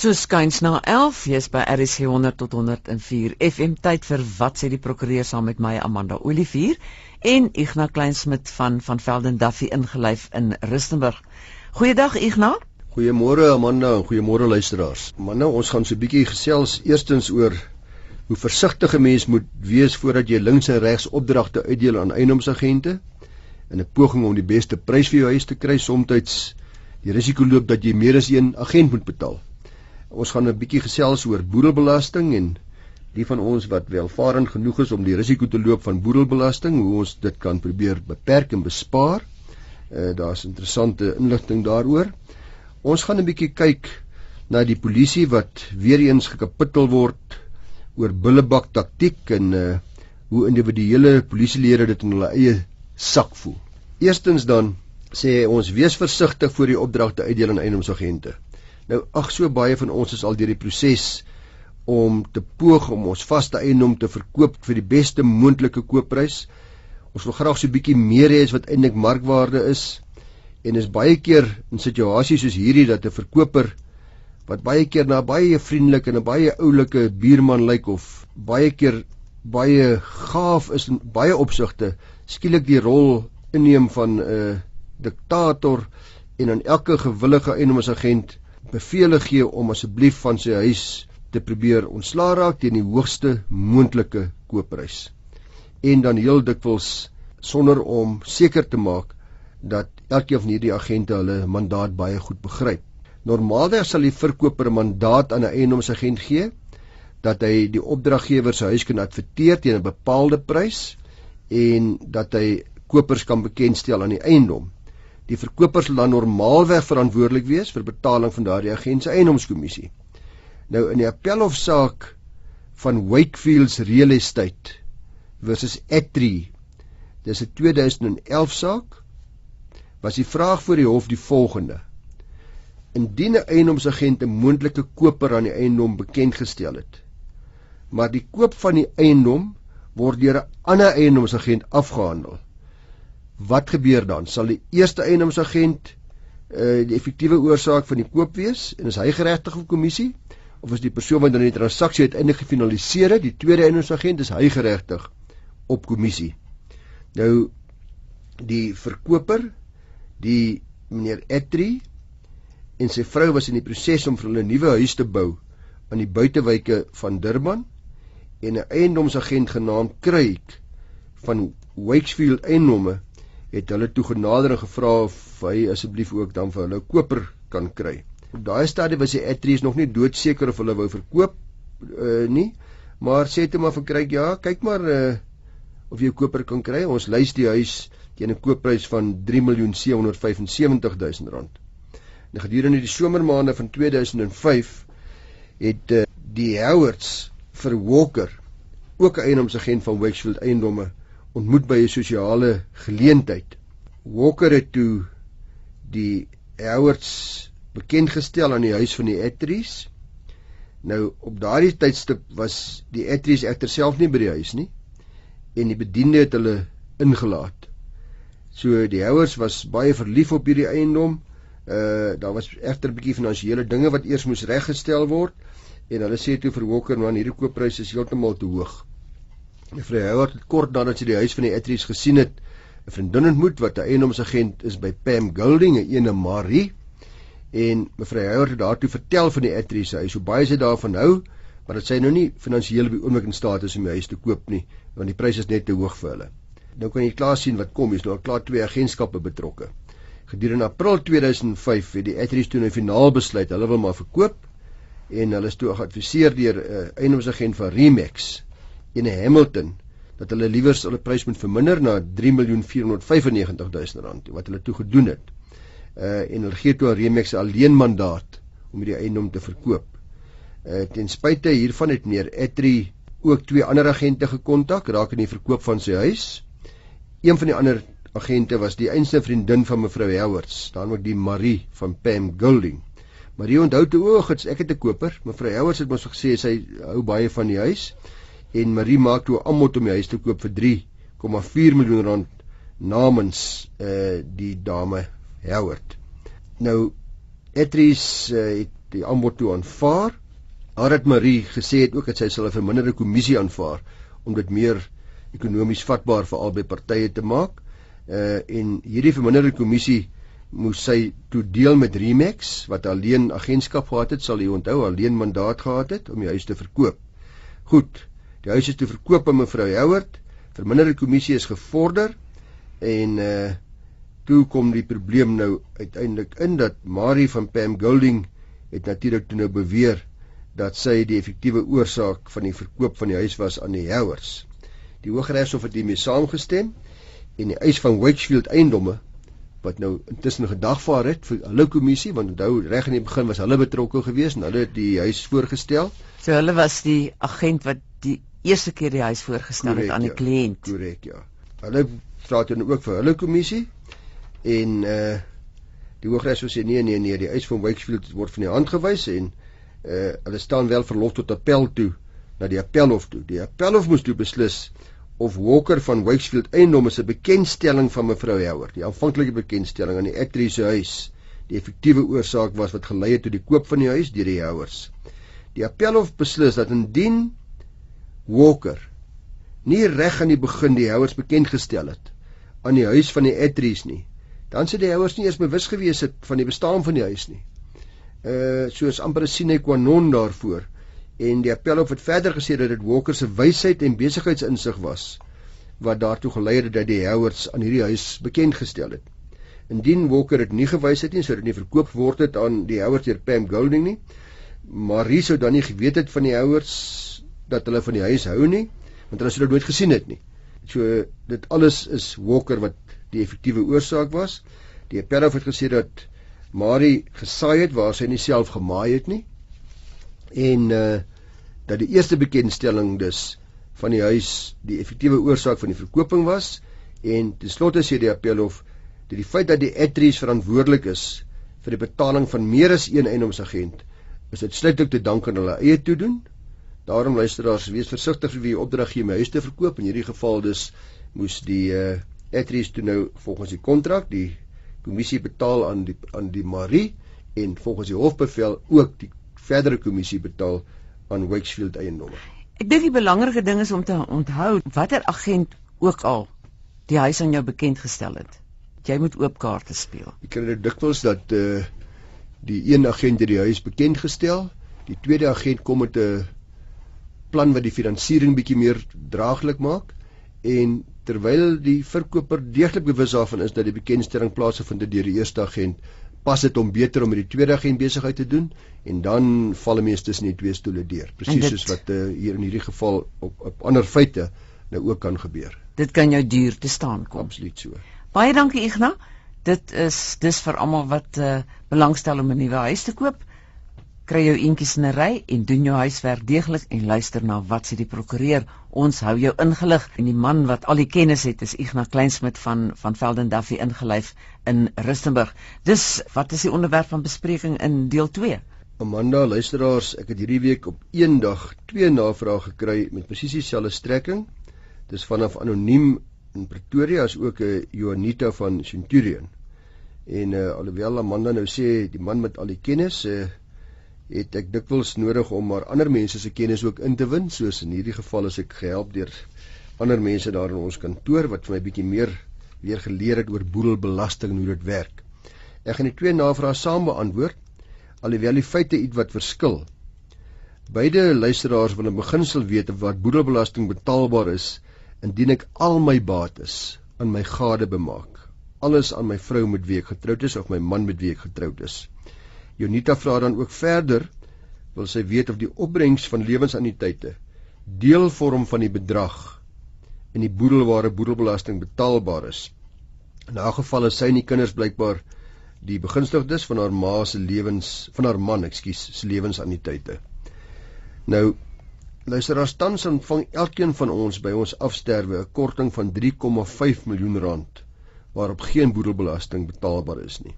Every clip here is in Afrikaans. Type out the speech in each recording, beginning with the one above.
So skuins na 11, jy's by RC 100 tot 104 FM tyd vir wat sê die prokureur saam met my Amanda Olivier en Ignas Kleinsmid van van Velden Duffy ingelyf in Rustenburg. Goeiedag Ignas. Goeiemôre Amanda en goeiemôre luisteraars. Manne, ons gaan so 'n bietjie gesels eerstens oor hoe versigtig 'n mens moet wees voordat jy links en regs opdragte uitdeel aan eiendomsagente in 'n poging om die beste prys vir jou huis te kry, soms die risiko loop dat jy meer as een agent moet betaal. Ons gaan 'n bietjie gesels oor boedelbelasting en die van ons wat welvarend genoeg is om die risiko te loop van boedelbelasting, hoe ons dit kan probeer beperk en bespaar. Uh daar's interessante inligting daaroor. Ons gaan 'n bietjie kyk na die polisie wat weer eens gekapittel word oor bullebak taktiek en uh hoe individuele polisielede dit in hulle eie sak voel. Eerstens dan sê ons wees versigtig voor die opdragte uitdeel aan eiendomsagente. Nou ag so baie van ons is al deur die proses om te poog om ons vaste eiendom te verkoop vir die beste moontlike koopprys. Ons wil graag so 'n bietjie meer hê as wat eintlik markwaarde is en is baie keer in situasies soos hierdie dat 'n verkoper wat baie keer na baie vriendelik en 'n baie oulike buurman lyk of baie keer baie gaaf is in baie opsigte skielik die rol inneem van 'n uh, diktator en aan elke gewillige eiendomsagent bevele gee om asseblief van sy huis te probeer ontslaa raak teen die hoogste moontlike koopprys. En dan heel dikwels sonder om seker te maak dat elkeen van hierdie agente hulle mandaat baie goed begryp. Normaalweg sal die verkoper 'n mandaat aan 'n eiendomsagent gee dat hy die opdraggewer se huis kan adverteer teen 'n bepaalde prys en dat hy kopers kan bekendstel aan die eiendom. Die verkoper sal dan normaalweg verantwoordelik wees vir betaling van daardie agent se eiendomskommissie. Nou in die appelhofsaak van Wakefield's Real Estate versus Etri, dis 'n 2011 saak, was die vraag voor die hof die volgende: Indien 'n eiendomsagent 'n moontlike koper aan die eiendom bekend gestel het, maar die koop van die eiendom word deur 'n ander eiendomsagent afgehandel, wat gebeur dan? Sal die eerste eiendomsagent uh die effektiewe oorsaak van die koop wees en is hy geregtig op kommissie of is die persoon wat dan die transaksie uiteindelik gefinaliseer het, die tweede eiendomsagent is hy geregtig op kommissie. Nou die verkoper, die meneer Etri en sy vrou was in die proses om vir hulle 'n nuwe huis te bou aan die buitewyke van Durban en 'n eiendomsagent genaamd Kruik van Wakefield Eiendomme het hulle toe genader en gevra of hy asseblief ook dan vir hulle koper kan kry. Op daai stadium was die Atreus nog nie doodseker of hulle wou verkoop uh, nie, maar sê toe maar vir kry ja, kyk maar uh, of jy koper kan kry. Ons lys die huis teen 'n koopprys van 3.775.000 rand. En gedurende die somermaande van 2005 het uh, die Howards vir Walker ook 'n eiendomsagent van Wakefield Eiendomme ontmoet by 'n sosiale geleentheid. Walker het toe die Howards bekend gestel aan die huis van die Etries. Nou op daardie tydstip was die Etries egter self nie by die huis nie en die bediende het hulle ingelaat. So die Howards was baie verlief op hierdie eiendom. Uh daar was egter 'n bietjie finansiële dinge wat eers moes reggestel word en hulle sê toe vir Walker man hierdie kooppryse is heeltemal te hoog. Mevrou Howard het kort nadat sy die huis van die Etries gesien het, 'n vriendin ontmoet wat 'n eiendomsagent is by Pam Golding, 'n ene Marie. En mevrou Howard het daartoe vertel van die Etries huis, hoe baie sy daarvan hou, maar dat sy nou nie finansiëel op die oomblik in staat is om die huis te koop nie, want die pryse is net te hoog vir hulle. Nou kan jy klaar sien wat kom, is nou al klaar twee agentskappe betrokke. Gedurende April 2005 het die Etries toe 'n finaal besluit, hulle wil maar verkoop en hulle is toe geadviseer deur 'n uh, eiendomsagent van Remax ene Hamilton dat hulle liewers hulle prys moet verminder na 3.495.000 rand wat hulle toe gedoen het. Uh en hulle gee toe aan Remix alleen mandaat om die eiendom te verkoop. Uh ten spyte hiervan het meneer Etri ook twee ander agente gekontak raak in die verkoop van sy huis. Een van die ander agente was die einste vriendin van mevrou Howards, ook die Marie van Pam Golding. Marie onthou toe oog, ek het 'n koper. Mevrou Howards het mos gesê sy hou baie van die huis en Marie maak toe aanbod om die huis te koop vir 3,4 miljoen rand namens uh die dame Howard. Nou Etris uh, het die aanbod toe aanvaar. Harat Marie gesê het ook dat sy sal 'n verminderde kommissie aanvaar om dit meer ekonomies vatbaar vir albei partye te maak. Uh en hierdie verminderde kommissie moes sy toe deel met Remax wat alleen agentskap gehad het, sal u onthou, alleen mandaat gehad het om die huis te verkoop. Goed. Die huis is toe verkoop aan mevrou Howard. Verminderde kommissie is gevorder en uh toe kom die probleem nou uiteindelik in dat Marie van Pam Golding het natuurlik toe nou beweer dat sy die effektiewe oorsaak van die verkoop van die huis was aan die Howards. Die Hooggeregshof het hiermee saamgestem en die eis van Wakefield eiendomme wat nou intussen gedagvaar het vir hulle kommissie want onthou reg in die begin was hulle betrokke geweest en hulle het die huis voorgestel. So hulle was die agent wat die eerste keer die huis voorgestel correct, het aan die ja, kliënt. Korrek, ja. Hulle vra dan ook vir hulle kommissie en uh die Hooggeregshof sê nee nee nee, die eis van Wakefield word van die hand gewys en uh hulle staan wel verlof tot appel toe na die appelhof toe. Die appelhof moes toe beslis of Walker van Wakefield eiendom is 'n bekendstelling van mevrou Howard. Die aanvanklike bekendstelling aan die Etrie se huis, die effektiewe oorsaak was wat gelei het tot die koop van die huis deur die Howards. Die appelhof beslis dat indien Walker nie reg aan die begin die Howards bekend gestel het aan die huis van die Etries nie, dan sou die Howards nie eens bewus gewees het van die bestaan van die huis nie. Uh soos amper 'n sine qua non daarvoor en die appelhof het verder gesê dat dit Walker se wysheid en besigheidsinsig was wat daartoe gelei het dat die Howards aan hierdie huis bekend gestel het. Indien Walker dit nie gewys het nie, sou dit nie verkoop word het aan die Howards deur Pam Golding nie. Marie sou dan nie geweet het van die Howards dat hulle van die huis hou nie, want hulle sou dit nooit gesien het nie. So dit alles is Walker wat die effektiewe oorsaak was. Die appelhof het gesê dat Marie gesaai het waar sy nie self gemaai het nie en uh dat die eerste bekendstelling dus van die huis die effektiewe oorsaak van die verkoping was en ten slotte sê die appelhof dat die feit dat die Etries verantwoordelik is vir die betaling van meer as een eiendomsagent is uitsluitlik te dank aan hulle eie toedoen. Daarom luisteraars, wees versigtig wie opdrag gee om huis te verkoop. In hierdie geval dus moes die uh Etries toe nou volgens die kontrak die kommissie betaal aan die aan die Marie en volgens die hofbevel ook die verdere kommissie betaal aan Wakefield eiendomme. Ek dink die belangrike ding is om te onthou watter agent ook al die huis aan jou bekend gestel het. Jy moet oop kaarte speel. Ek kry dit dikwels dat eh uh, die een agent het die huis bekend gestel, die tweede agent kom met 'n plan wat die finansiering bietjie meer draaglik maak en terwyl die verkoper deeglik bewus daarvan is dat die bekendstelling plaasgevind het deur die eerste agent, pas dit om beter om met die tweede agent besigheid te doen en dan val 'n mens tussen die twee stoele deur. Presies soos wat uh, hier in hierdie geval op op ander feite nou ook kan gebeur. Dit kan jou duur te staan kom. Absoluut so. Baie dankie Ignas. Dit is dis vir almal wat uh, belangstel om 'n nuwe huis te koop kry jou eentjies in 'n ry en doen jou huiswerk deeglik en luister na wat sê die prokureur. Ons hou jou ingelig en die man wat al die kennis het is Ignas Kleinsmid van van Velden Duffy ingelyf in Rustenburg. Dis wat is die onderwerp van bespreking in deel 2? Amanda, luisteraars, ek het hierdie week op een dag twee navrae gekry met presies dieselfde strekking. Dis vanaf anoniem in Pretoria as ook 'n uh, Joanita van Centurion. En uh, alhoewel Amanda nou sê die man met al die kennis, uh, het ek dikwels nodig om maar ander mense se kennis ook in te win, soos in hierdie geval as ek gehelp deur ander mense daar in ons kantoor wat vir my bietjie meer weer geleer het oor boedelbelasting en hoe dit werk. Ek gaan die twee navrae saam beantwoord, alhoewel die feite iets wat verskil. Beide luisteraars wil 'n beginsel weet of wat boedelbelasting betaalbaar is indien ek al my bates aan my gade bemaak. Alles aan my vrou met wie ek getroud is of my man met wie ek getroud is. Jonita vra dan ook verder wil sy weet of die opbrengs van lewensanniteite deel vorm van die bedrag in die boedelware boedelbelasting betaalbaar is. In 'n geval is sy en die kinders blykbaar die begunstigdes van haar ma se lewens van haar man, ekskuus, se lewensanniteite. Nou luister as tans ontvang elkeen van ons by ons afsterwe 'n korting van 3,5 miljoen rand waarop geen boedelbelasting betaalbaar is nie.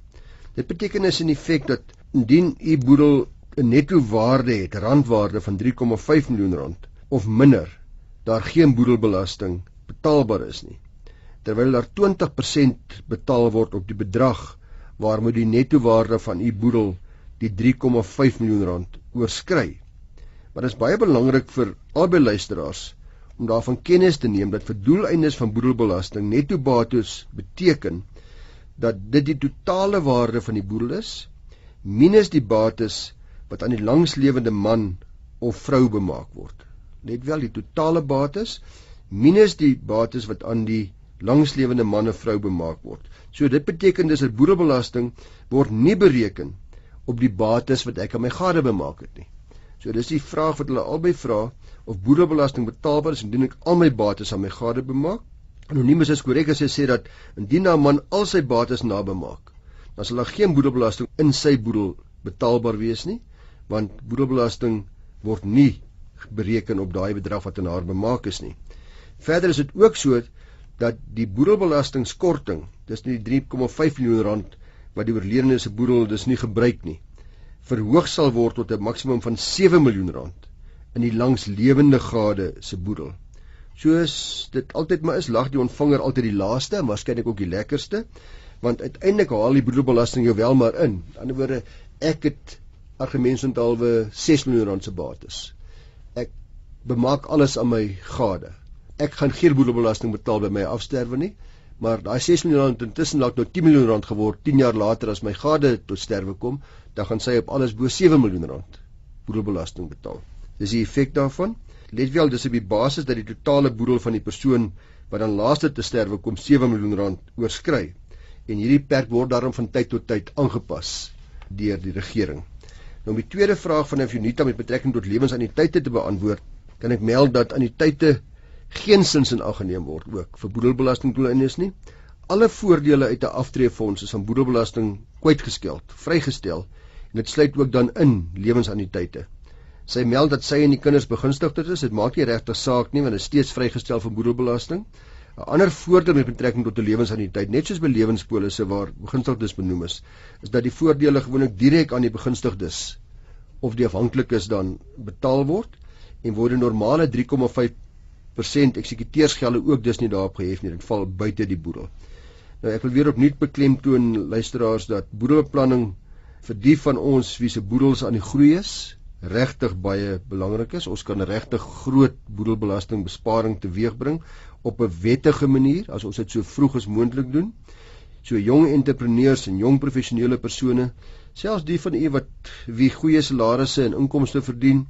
Dit beteken is in feite dat indien u boedel 'n netto waarde het, randwaarde van 3,5 miljoen rand of minder, daar geen boedelbelasting betaalbaar is nie. Terwyl daar 20% betaal word op die bedrag waarmee die netto waarde van u boedel die 3,5 miljoen rand oorskry. Maar dit is baie belangrik vir albei luisteraars om daarvan kennis te neem dat vir doeleindes van boedelbelasting netto bates beteken dat dit die totale waarde van die boedel is minus die bates wat aan die langslewende man of vrou bemaak word. Net wel die totale bates minus die bates wat aan die langslewende man of vrou bemaak word. So dit beteken dis 'n boedelbelasting word nie bereken op die bates wat ek aan my gade bemaak het nie. So dis die vraag wat hulle albei vra of boedelbelasting betaalbaar is indien ek al my bates aan my gade bemaak. Anoniem is korrek as hy sê dat indien 'n man al sy bates nabemaak, dan sal daar geen boedelbelasting in sy boedel betaalbaar wees nie, want boedelbelasting word nie bereken op daai bedrag wat aan haar bemaak is nie. Verder is dit ook so dat die boedelbelastingkorting, dis nie 3,5 miljoen rand wat die oorledene se boedel dus nie gebruik nie, verhoog sal word tot 'n maksimum van 7 miljoen rand in die langslewende gade se boedel. Soos dit altyd maar is, lag die ontvanger altyd die laaste waarskynlik ook die lekkerste, want uiteindelik haal die boedelbelasting jou wel maar in. Aan die ander woorde, ek het argumentsontalwe 6 miljoen rand se bates. Ek bemaak alles aan my gade ek gaan geen boedelbelasting betaal by my afsterwe nie, maar daai 6 miljoen rand intussen laat nou 10 miljoen rand geword 10 jaar later as my gade tot sterwe kom, dan gaan sy op alles bo 7 miljoen rand boedelbelasting betaal. Dis die effek daarvan. Let wel, dis op die basis dat die totale boedel van die persoon wat dan laaste te sterwe kom 7 miljoen rand oorskry. En hierdie perk word daarom van tyd tot tyd aangepas deur die regering. Nou om die tweede vraag van Efunita met betrekking tot lewensanniteite te beantwoord, kan ek meld dat anniteite geensins in ag geneem word ook vir boedelbelastingdoeleindes nie. Alle voordele uit 'n aftreefonds is aan boedelbelasting kwytgeskeld, vrygestel en dit sluit ook dan in lewensanniteite. Sy meld dat sy en die kinders begunstigdes is. Dit maak nie regtig saak nie want dit is steeds vrygestel van boedelbelasting. 'n Ander voordeel met betrekking tot 'n lewensanniteit, net soos by lewenspolisse waar begunstigdes benoem is, is dat die voordele gewoonlik direk aan die begunstigdes of die afhanklikes dan betaal word en word 'n normale 3,5 persent eksekuteursgelde ook dus nie daarop gehef nie. Dit val buite die boedel. Nou ek wil weer opnuut beklemtoon luisteraars dat boedelbeplanning vir die van ons wie se boedels aan die groei is, regtig baie belangrik is. Ons kan regtig groot boedelbelastingbesparing teweegbring op 'n wettige manier as ons dit so vroeg as moontlik doen. So jong entrepreneurs en jong professionele persone, selfs die van u wat wie goeie salarisse en inkomste verdien,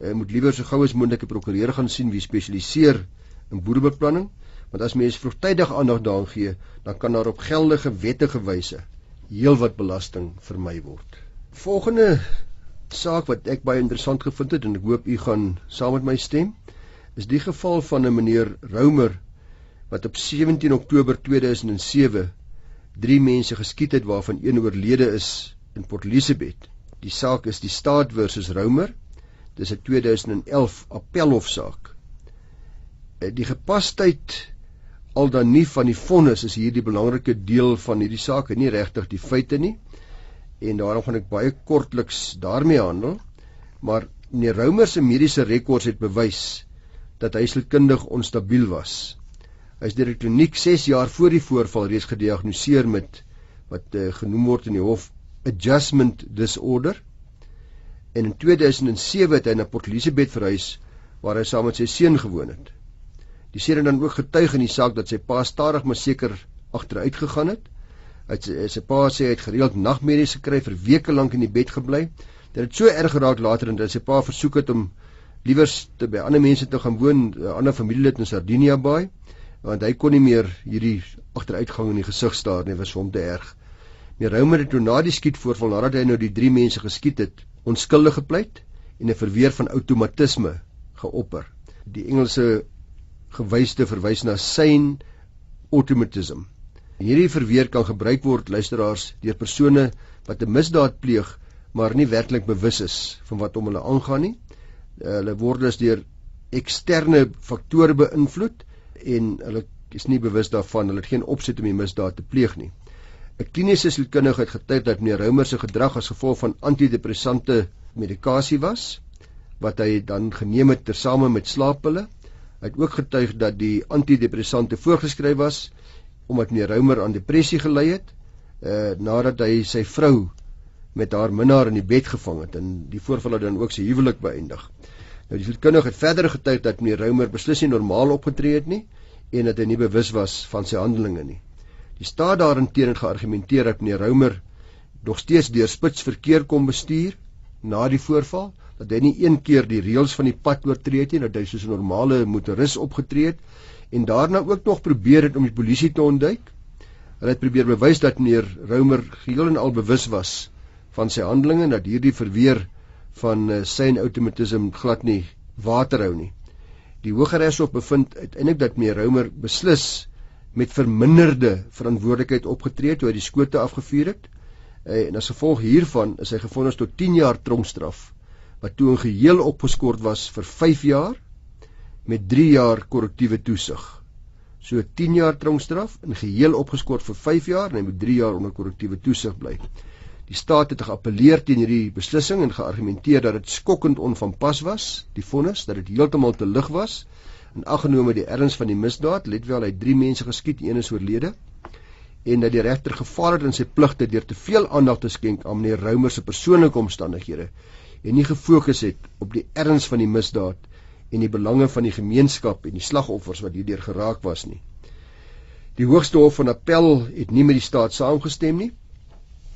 uh, moet liewer so gou as moontlik 'n prokureur gaan sien wie spesialiseer in boedelbeplanning, want as mens vroegtydig aandag daaraan gee, dan kan daar op geldige wettige wyse heelwat belasting vermy word. Volgende saak wat ek baie interessant gevind het en ek hoop u gaan saam met my stem, is die geval van 'n meneer Roumer wat op 17 Oktober 2007 drie mense geskiet het waarvan een oorlede is in Port Elizabeth. Die saak is die staat versus Roumer Dis 'n 2011 appelhofsaak. Die gepasheid al dan nie van die vonnis is hier die belangrike deel van hierdie saak en nie regtig die feite nie. En daarom gaan ek baie kortliks daarmee handel. Maar meneer Roumer se mediese rekords het bewys dat hy sielkundig onstabiel was. Hy is deur die kliniek 6 jaar voor die voorval reeds gediagnoseer met wat uh, genoem word in die hof adjustment disorder en in 2007 het hy na Port Elizabeth verhuis waar hy saam met sy seun gewoon het. Die seun het dan ook getuig in die saak dat sy pa stadig maar seker agteruit gegaan het. Hy sy, sy pa sê hy het gereeld nagmerries gekry vir weke lank in die bed gebly. Dit het so erg geraak later en dat sy pa versoek het om liewers te by ander mense te gaan woon, 'n ander familielid in Sardinia Bay, want hy kon nie meer hierdie agteruitgang in die gesig staar nie, was hom te erg. Meer Roumer het toe na die skietvoorval nadat hy nou die drie mense geskiet het, onskuldig gepleit en 'n verweer van outomatisme geopper. Die Engelse gewyste verwys na sane automatism. Hierdie verweer kan gebruik word luisteraars deur persone wat 'n misdaad pleeg maar nie werklik bewus is van wat om hulle aangaan nie. Hulle word dus deur eksterne faktore beïnvloed en hulle is nie bewus daarvan, hulle het geen opset om die misdaad te pleeg nie. 'n kliniese sielkundige het getuig dat meneer Roumer se gedrag as gevolg van antidepressante medikasie was wat hy dan geneem het tesame met slaappille. Hy het ook getuig dat die antidepressante voorgeskryf was omdat meneer Roumer aan depressie gely het uh nadat hy sy vrou met haar minnaar in die bed gevang het en die voorval het dan ook sy huwelik beëindig. Nou die sielkundige het verder getuig dat meneer Roumer beslis nie normaal opgetree het nie en dat hy nie bewus was van sy handelinge nie. Die staat daarteenoor het geargumenteer dat meneer Roumer nog steeds deur spits verkeer kom bestuur na die voorval, dat hy nie een keer die reëls van die pad oortree het nie, dat hy soos 'n normale motoris opgetree het en daarna ook nog probeer het om die polisie te ontduik. Hulle het probeer bewys dat meneer Roumer geheel en al bewus was van sy handelinge dat hierdie verweer van uh, sy outomatisme glad nie water hou nie. Die Hooggeregshof bevind uiteindelik dat meneer Roumer beslis met verminderde verantwoordelikheid opgetree toe hy die skote afgevuur het. Uh, en as gevolg hiervan is hy gefonnis tot 10 jaar tronkstraf wat toe in geheel opgeskort was vir 5 jaar met 3 jaar korrektiewe toesig. So 10 jaar tronkstraf in geheel opgeskort vir 5 jaar en hy moet 3 jaar onder korrektiewe toesig bly. Die staat het geappeleer teen hierdie beslissing en geargumenteer dat dit skokkend onvanpas was, die vonnis dat dit heeltemal te lig was en aggenome die erns van die misdaad, let wel hy 3 mense geskiet, een is oorlede en dat die regter gefaal het in sy pligte deur te veel aandag te skenk aan meneer Roumer se persoonlike omstandighede en nie gefokus het op die erns van die misdaad en die belange van die gemeenskap en die slagoffers wat hierdeur geraak was nie. Die Hoogste Hof van Appel het nie met die staat saamgestem nie.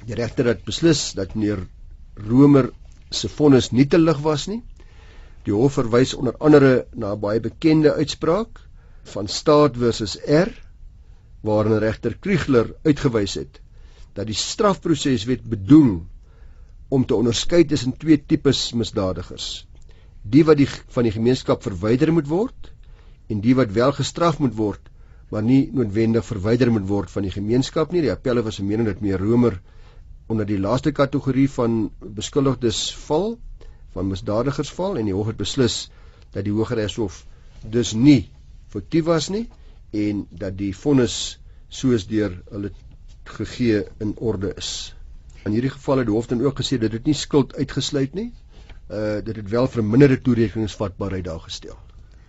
Die regter het beslis dat meneer Romer se vonnis nie te lig was nie. Die hof verwys onder andere na 'n baie bekende uitspraak van Staat versus R waarin regter Kriegler uitgewys het dat die strafproseswet bedoel om te onderskei tussen twee tipes misdadigers die wat die van die gemeenskap verwyder moet word en die wat wel gestraf moet word maar nie noodwendig verwyder moet word van die gemeenskap nie die appelle was 'n mening dat meer romer onder die laaste kategorie van beskuldigdes val van misdadigers val en die hof het beslis dat die hogeregshof dus nie foutief was nie en dat die vonnis soos deur hulle gegee in orde is. In hierdie geval het die hof dan ook gesê dat dit nie skuld uitgesluit nie uh dit het wel verminderde toerekeningsvatbaarheid daar gestel.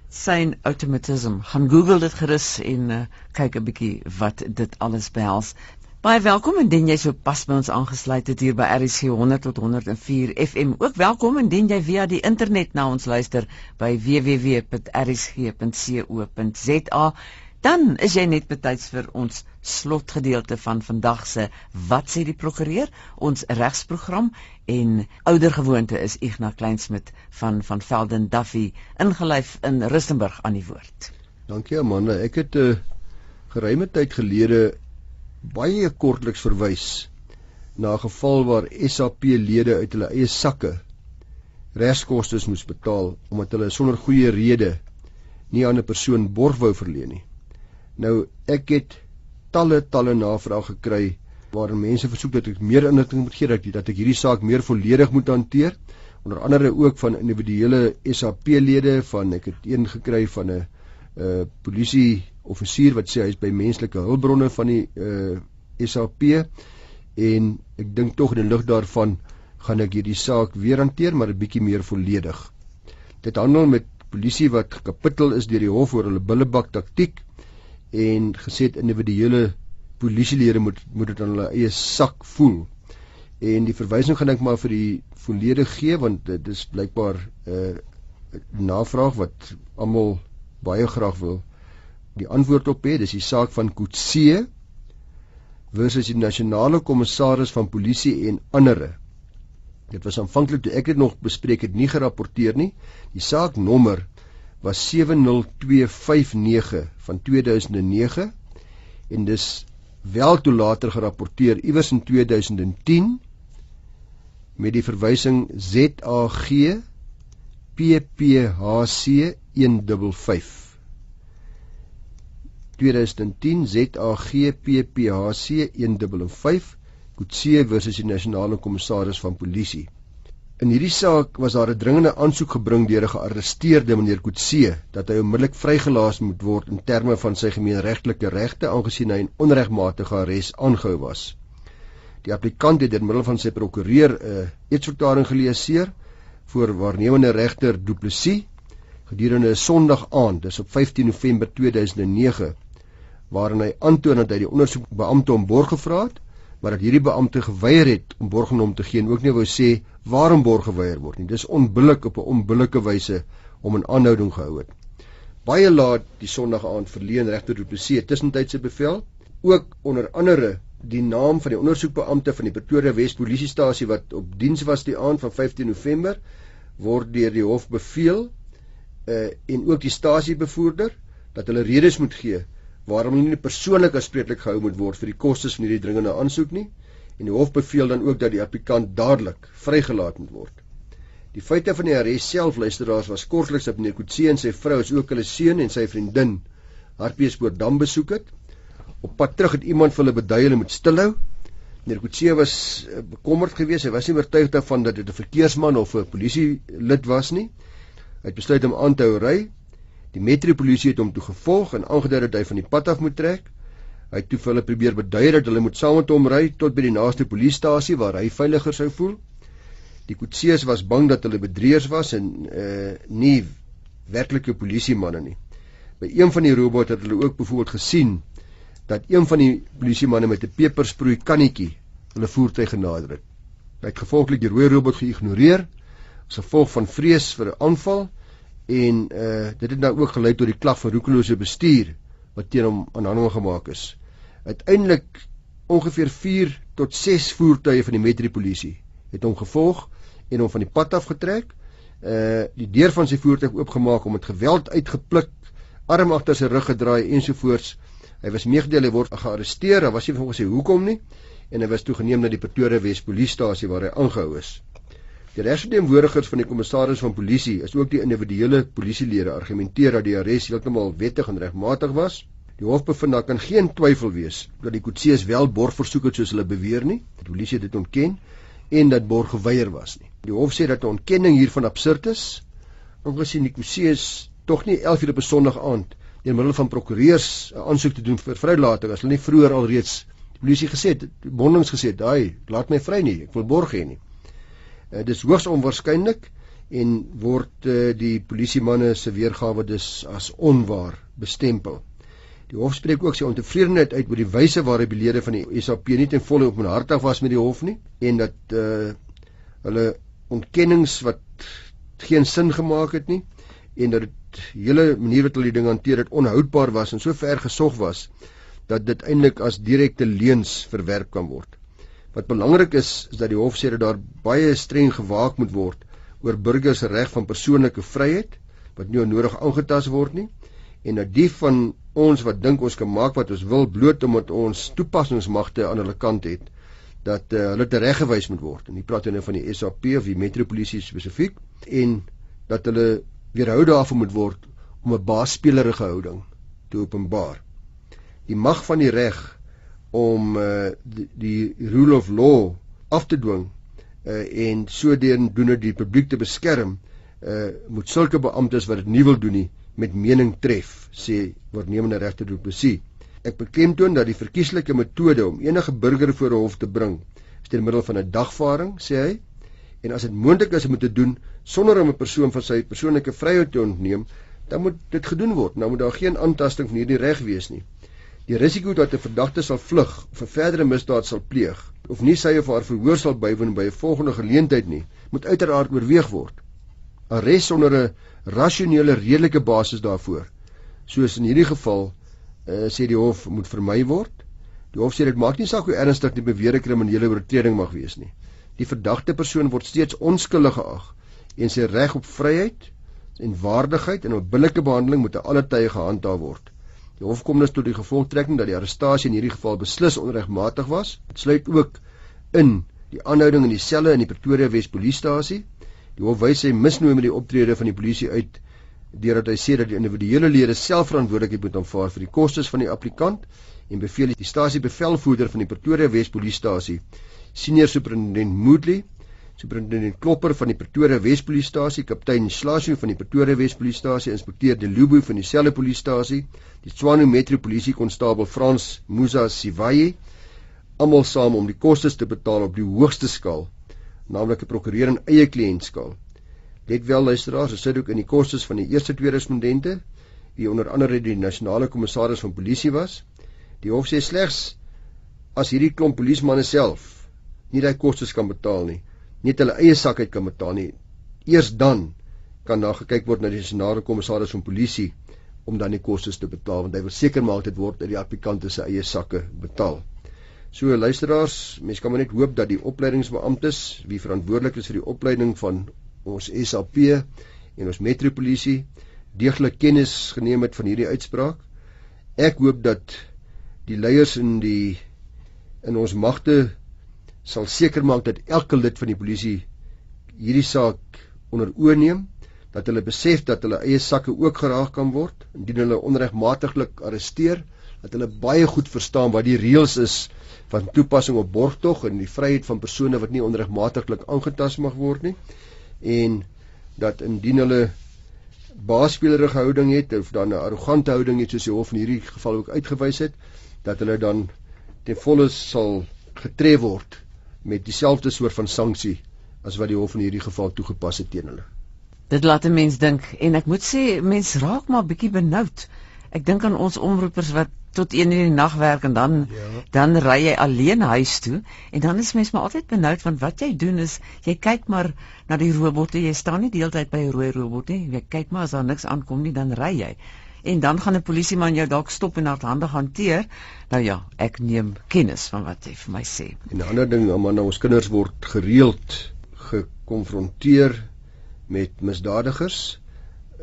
Syn automatism. Gaan Google dit gerus en uh, kyk 'n bietjie wat dit alles behels. Baie welkom indien jy so pas by ons aangesluit het hier by RC 100 tot 104 FM. Ook welkom indien jy via die internet na ons luister by www.rsg.co.za dan is jy net betyds vir ons slotgedeelte van vandag se wat sê die prokureur ons regsprogram en oudergewoonte is Ignas Kleinsmid van van Velden Duffy ingelyf in Rustenburg aan die woord. Dankie Amanda, ek het 'n uh, geruime tyd gelede baie kortliks verwys na 'n geval waar SAP lede uit hulle eie sakke regskoste moes betaal omdat hulle sonder goeie rede nie aan 'n persoon borg wou verleen nie. Nou ek het talle talle navrae gekry waarin mense versoek dat ek meer inligting moet gee dat dat ek hierdie saak meer volledig moet hanteer onder andere ook van individuele SAP lede van ek het een gekry van 'n uh polisie offisier wat sê hy is by menslike hulpbronne van die uh SAP en ek dink tog in die lig daarvan gaan ek hierdie saak weer hanteer maar 'n bietjie meer volledig. Dit handel met polisie wat gekapittel is deur die hof oor hulle billebak taktiek en gesê het individuele polisielede moet moet dit aan hulle eie sak voel. En die verwysing gaan ek maar vir die volledig gee want dit is blykbaar 'n uh, navraag wat almal baie graag wil die antwoord op hê. Dis die saak van Kutse versus die nasionale kommissaris van polisie en ander. Dit was aanvanklik toe ek dit nog bespreek het nie gerapporteer nie. Die saak nommer was 70259 van 2009 en dis wel toe later gerapporteer iewers in 2010 met die verwysing ZAG PPHC 155 2010 ZAG PPHC 155 Kutse versus die nasionale kommissaris van polisie In hierdie saak was daar 'n dringende aansoek gebring deur 'n gearresteerde meneer Kutse dat hy onmiddellik vrygelaat moet word in terme van sy gemeenregtelike regte aangesien hy in onregmatige arrest aangehou was. Die applikant het deur middel van sy prokureur 'n uh, eetsverklaring geleeseer voor waarnemende regter Du Plessis gedurende 'n Sondag aand, dis op 15 November 2009, waarin hy aantoon dat hy die ondersoekbeampte om borg gevra het maar dat hierdie beampte geweier het om borgenoem te gee en ook nie wou sê waarom borg geweier word nie. Dis onbillik op 'n onbillike wyse om 'n aanhouding gehou het. Baie laat die Sondag aand verleen regter Du Plessis tussentydse bevel, ook onder andere die naam van die ondersoekbeampte van die Pretoria Wes Polisiestasie wat op diens was die aand van 15 November word deur die hof beveel uh en ook die stasiebevoerder dat hulle redes moet gee waarom nie persoonlik aanspreeklik gehou moet word vir die kostes van hierdie dringende aansoek nie en die hof beveel dan ook dat die applikant dadelik vrygelaat moet word. Die feite van die arrest self luisteraars was kortliks op meneer Kutse en sy vrou as ook hulle seun en sy vriendin Hartbeespoort dam besoek het. Op pad terug het iemand vir hulle bedui hulle moet stilhou. Meneer Kutse was eh, bekommerd geweest, hy was nie oortuig daarvan dat dit 'n verkeersman of 'n polisie lid was nie. Hy het besluit om aan te hou ry Die metropolisie het hom toe gevolg en aangedui dat hy van die pad af moet trek. Hy het toe vir hulle probeer bedui dat hulle moet saam met hom ry tot by die naaste polisiestasie waar hy veiliger sou voel. Die koetsiers was bang dat hulle bedrieërs was en uh nie werklike polisiemanne nie. By een van die robotte het hulle ook byvoorbeeld gesien dat een van die polisiemanne met 'n pepersproei kannetjie hulle voertuig genader het. Hy het gevolglik die rooi robot geïgnoreer as gevolg van vrees vir 'n aanval en uh dit het nou ook gelei tot die klag van roekelose bestuur wat teen hom aanhangig gemaak is. Uiteindelik ongeveer 4 tot 6 voertuie van die metropolisie het hom gevolg en hom van die pad af getrek. Uh die deur van sy voertuig oopgemaak om met geweld uitgepluk, arm agter sy rug gedraai ensovoorts. Hy was meegedeel hy word gearresteer, daar was nie volgens sy hoekom nie en hy was toegeneem na die Pretoria Wes polisiestasie waar hy aangehou is. Die regsverteenwoordigers van die kommissaris van polisie is ook die individuele polisielede argumenteer dat die arrest heeltemal wettig en regmatig was. Die hof bevind daar kan geen twyfel wees dat die Kutsees wel borg versoek het soos hulle beweer nie. Die polisie het dit ontken en dat borg geweier was nie. Die hof sê dat 'n ontkenning hiervan absurd is, aangesien die Kutsees tog nie 11 uur op 'n Sondag aand deur middel van prokureurs 'n aansoek te doen vir vrylating as hulle nie vroeër alreeds die polisie gesê het, bondings gesê het, "Daai, laat my vry nie, ek wil borg hê nie." Uh, dis hoogs onwaarskynlik en word uh, die polisiemanne se weergawe dus as onwaar bestempel. Die hof spreek ook sy ontevredenheid uit oor die wyse waarop die lede van die SAP nie ten volle openhartig was met die hof nie en dat uh, hulle ontkennings wat geen sin gemaak het nie en dat dit hele manier wat hulle die ding hanteer het onhoudbaar was en so ver gesog was dat dit eintlik as direkte leuns verwerp kan word. Wat belangrik is, is dat die hof sê dat daar baie streng gewaak moet word oor burgers se reg van persoonlike vryheid wat nie onnodig aangetast word nie en dat die van ons wat dink ons kan maak wat ons wil bloot omdat ons toepassingsmagte aan hulle kant het dat uh, hulle tereggewys moet word. En hier praat hulle nou van die SAP of die metropolisie spesifiek en dat hulle weerhou daarvan moet word om 'n baasspelerige houding te openbaar. Die mag van die reg om uh, die, die rule of law af te dwing uh, en sodoende die publiek te beskerm uh, moet sulke beamptes wat dit nie wil doen nie met mening tref sê waarnemende regter Du Plessis. Ek beklemtoon dat die verkieslike metode om enige burger voor 'n hof te bring is deur middel van 'n dagvaring sê hy en as dit moontlik is om dit te doen sonder om 'n persoon van sy persoonlike vryheid te ontneem dan moet dit gedoen word. Nou moet daar geen aantasting van hierdie reg wees nie Die risiko dat 'n verdagte sal vlug of 'n verdere misdaad sal pleeg of nie sy of haar verhoor sal bywoon by 'n volgende geleentheid nie, moet uiteraard oorweeg word. Arrest sonder 'n rasionele redelike basis daarvoor, soos in hierdie geval, uh, sê die hof moet vermy word. Die hof sê dit maak nie saak hoe ernstig die beweerde kriminele oortreding mag wees nie. Die verdagte persoon word steeds onskuldig geag en sy reg op vryheid en waardigheid en op billike behandeling moet te alle tye gehandhaaf word. Die hof kom dus tot die gevolgtrekking dat die arrestasie in hierdie geval beslis onregmatig was. Dit sluit ook in die aanhouding in die selle in die Pretoria Wes Polisiestasie. Die hof wys sy misnoem met die optrede van die polisie uit deurdat hy sê dat die individuele lede self verantwoordelikheid moet aanvaar vir die kostes van die applikant en beveel die stasiebevelvoerder van die Pretoria Wes Polisiestasie, senior superintendent Moodley, Superintendent Klopper van die Pretoria Wespolisiestasie, kaptein Slasio van die Pretoria Wespolisiestasie, inspekteur De Lubu van dieselfde polisiestasie, die Tshwane Metropolisie konstabel Frans Musa Sivaye, almal saam om die kostes te betaal op die hoogste skaal, naamlik 'n prokureur en eie kliëntskaal. Let wel luisteraars, dit sit ook in die kostes van die eerste twee respondente, wie onder andere die nasionale kommissaris van polisie was. Die hof sê slegs as hierdie klomp polismanne self nie daai kostes kan betaal nie, nie hulle eie sak uit kan betaal nie, eers dan kan daar gekyk word na die nasionale kommissaris van polisie om dan die kostes te betaal want hy wil seker maak dit word uit die applikante se eie sakke betaal. So luisteraars, mense kan maar net hoop dat die opleidingsbeamptes wie verantwoordelik is vir die opleiding van ons SAP en ons metropolisie deeglik kennis geneem het van hierdie uitspraak. Ek hoop dat die leiers in die in ons magte sal seker maak dat elke lid van die polisie hierdie saak onder oë neem dat hulle besef dat hulle eie sakke ook geraak kan word indien hulle onregmatiglik arresteer dat hulle baie goed verstaan wat die reëls is van toepassing op borgtog en die vryheid van persone wat nie onregmatiglik aangetast mag word nie en dat indien hulle baaspelerige houding het of dan 'n arrogante houding het soos die hof in hierdie geval ook uitgewys het dat hulle dan ten volle sal getref word met dieselfde soort van sanksie as wat die hof in hierdie geval toegepas het teen hulle. Dit laat 'n mens dink en ek moet sê mens raak maar bietjie benoud. Ek dink aan ons omroepers wat tot 1 in die nag werk en dan ja. dan ry jy alleen huis toe en dan is mens maar altyd benoud want wat jy doen is jy kyk maar na die robotte jy staan nie deeltyd by 'n rooi robot nie jy kyk maar as daar niks aankom nie dan ry jy en dan gaan 'n polisieman jou dalk stop en hardhandig hanteer. Nou ja ek neem kennis van wat jy vir my sê. En 'n ander ding man ons kinders word gereeld gekonfronteer met misdadigers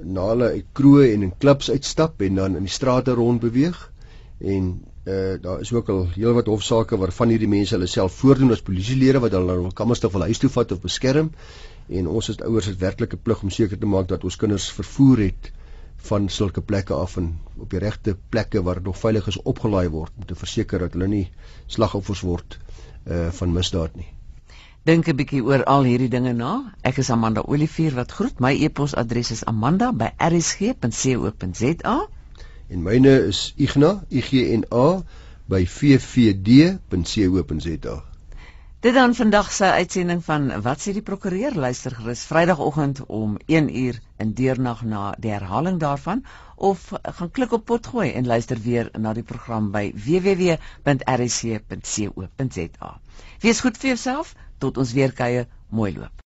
na hulle uit kroë en in klubs uitstap en dan in die strate rond beweeg en uh, daar is ook al heelwat hofsaake waarvan hierdie mense hulle self voordoen as polisielede wat hulle wil kamerstig wil huis toe vat of beskerm. En ons as ouers het werklik 'n plig om seker te maak dat ons kinders vervoer het van sulke plekke af en op die regte plekke waar dit nog veilig is opgelaai word om te verseker dat hulle nie slagoffers word uh van misdaad nie. Dink 'n bietjie oor al hierdie dinge na. Ek is Amanda Olivier wat groet. My e-posadres is amanda@rsg.co.za en myne is Igna IGNA by vvd.co.za. Dit dan vandag se uitsending van wat sê die prokureur luister gerus Vrydagoggend om 1 uur in deernag na die herhaling daarvan of gaan klik op potgooi en luister weer na die program by www.rsc.co.za. Wees goed vir jouself tot ons weer kuier mooi loop.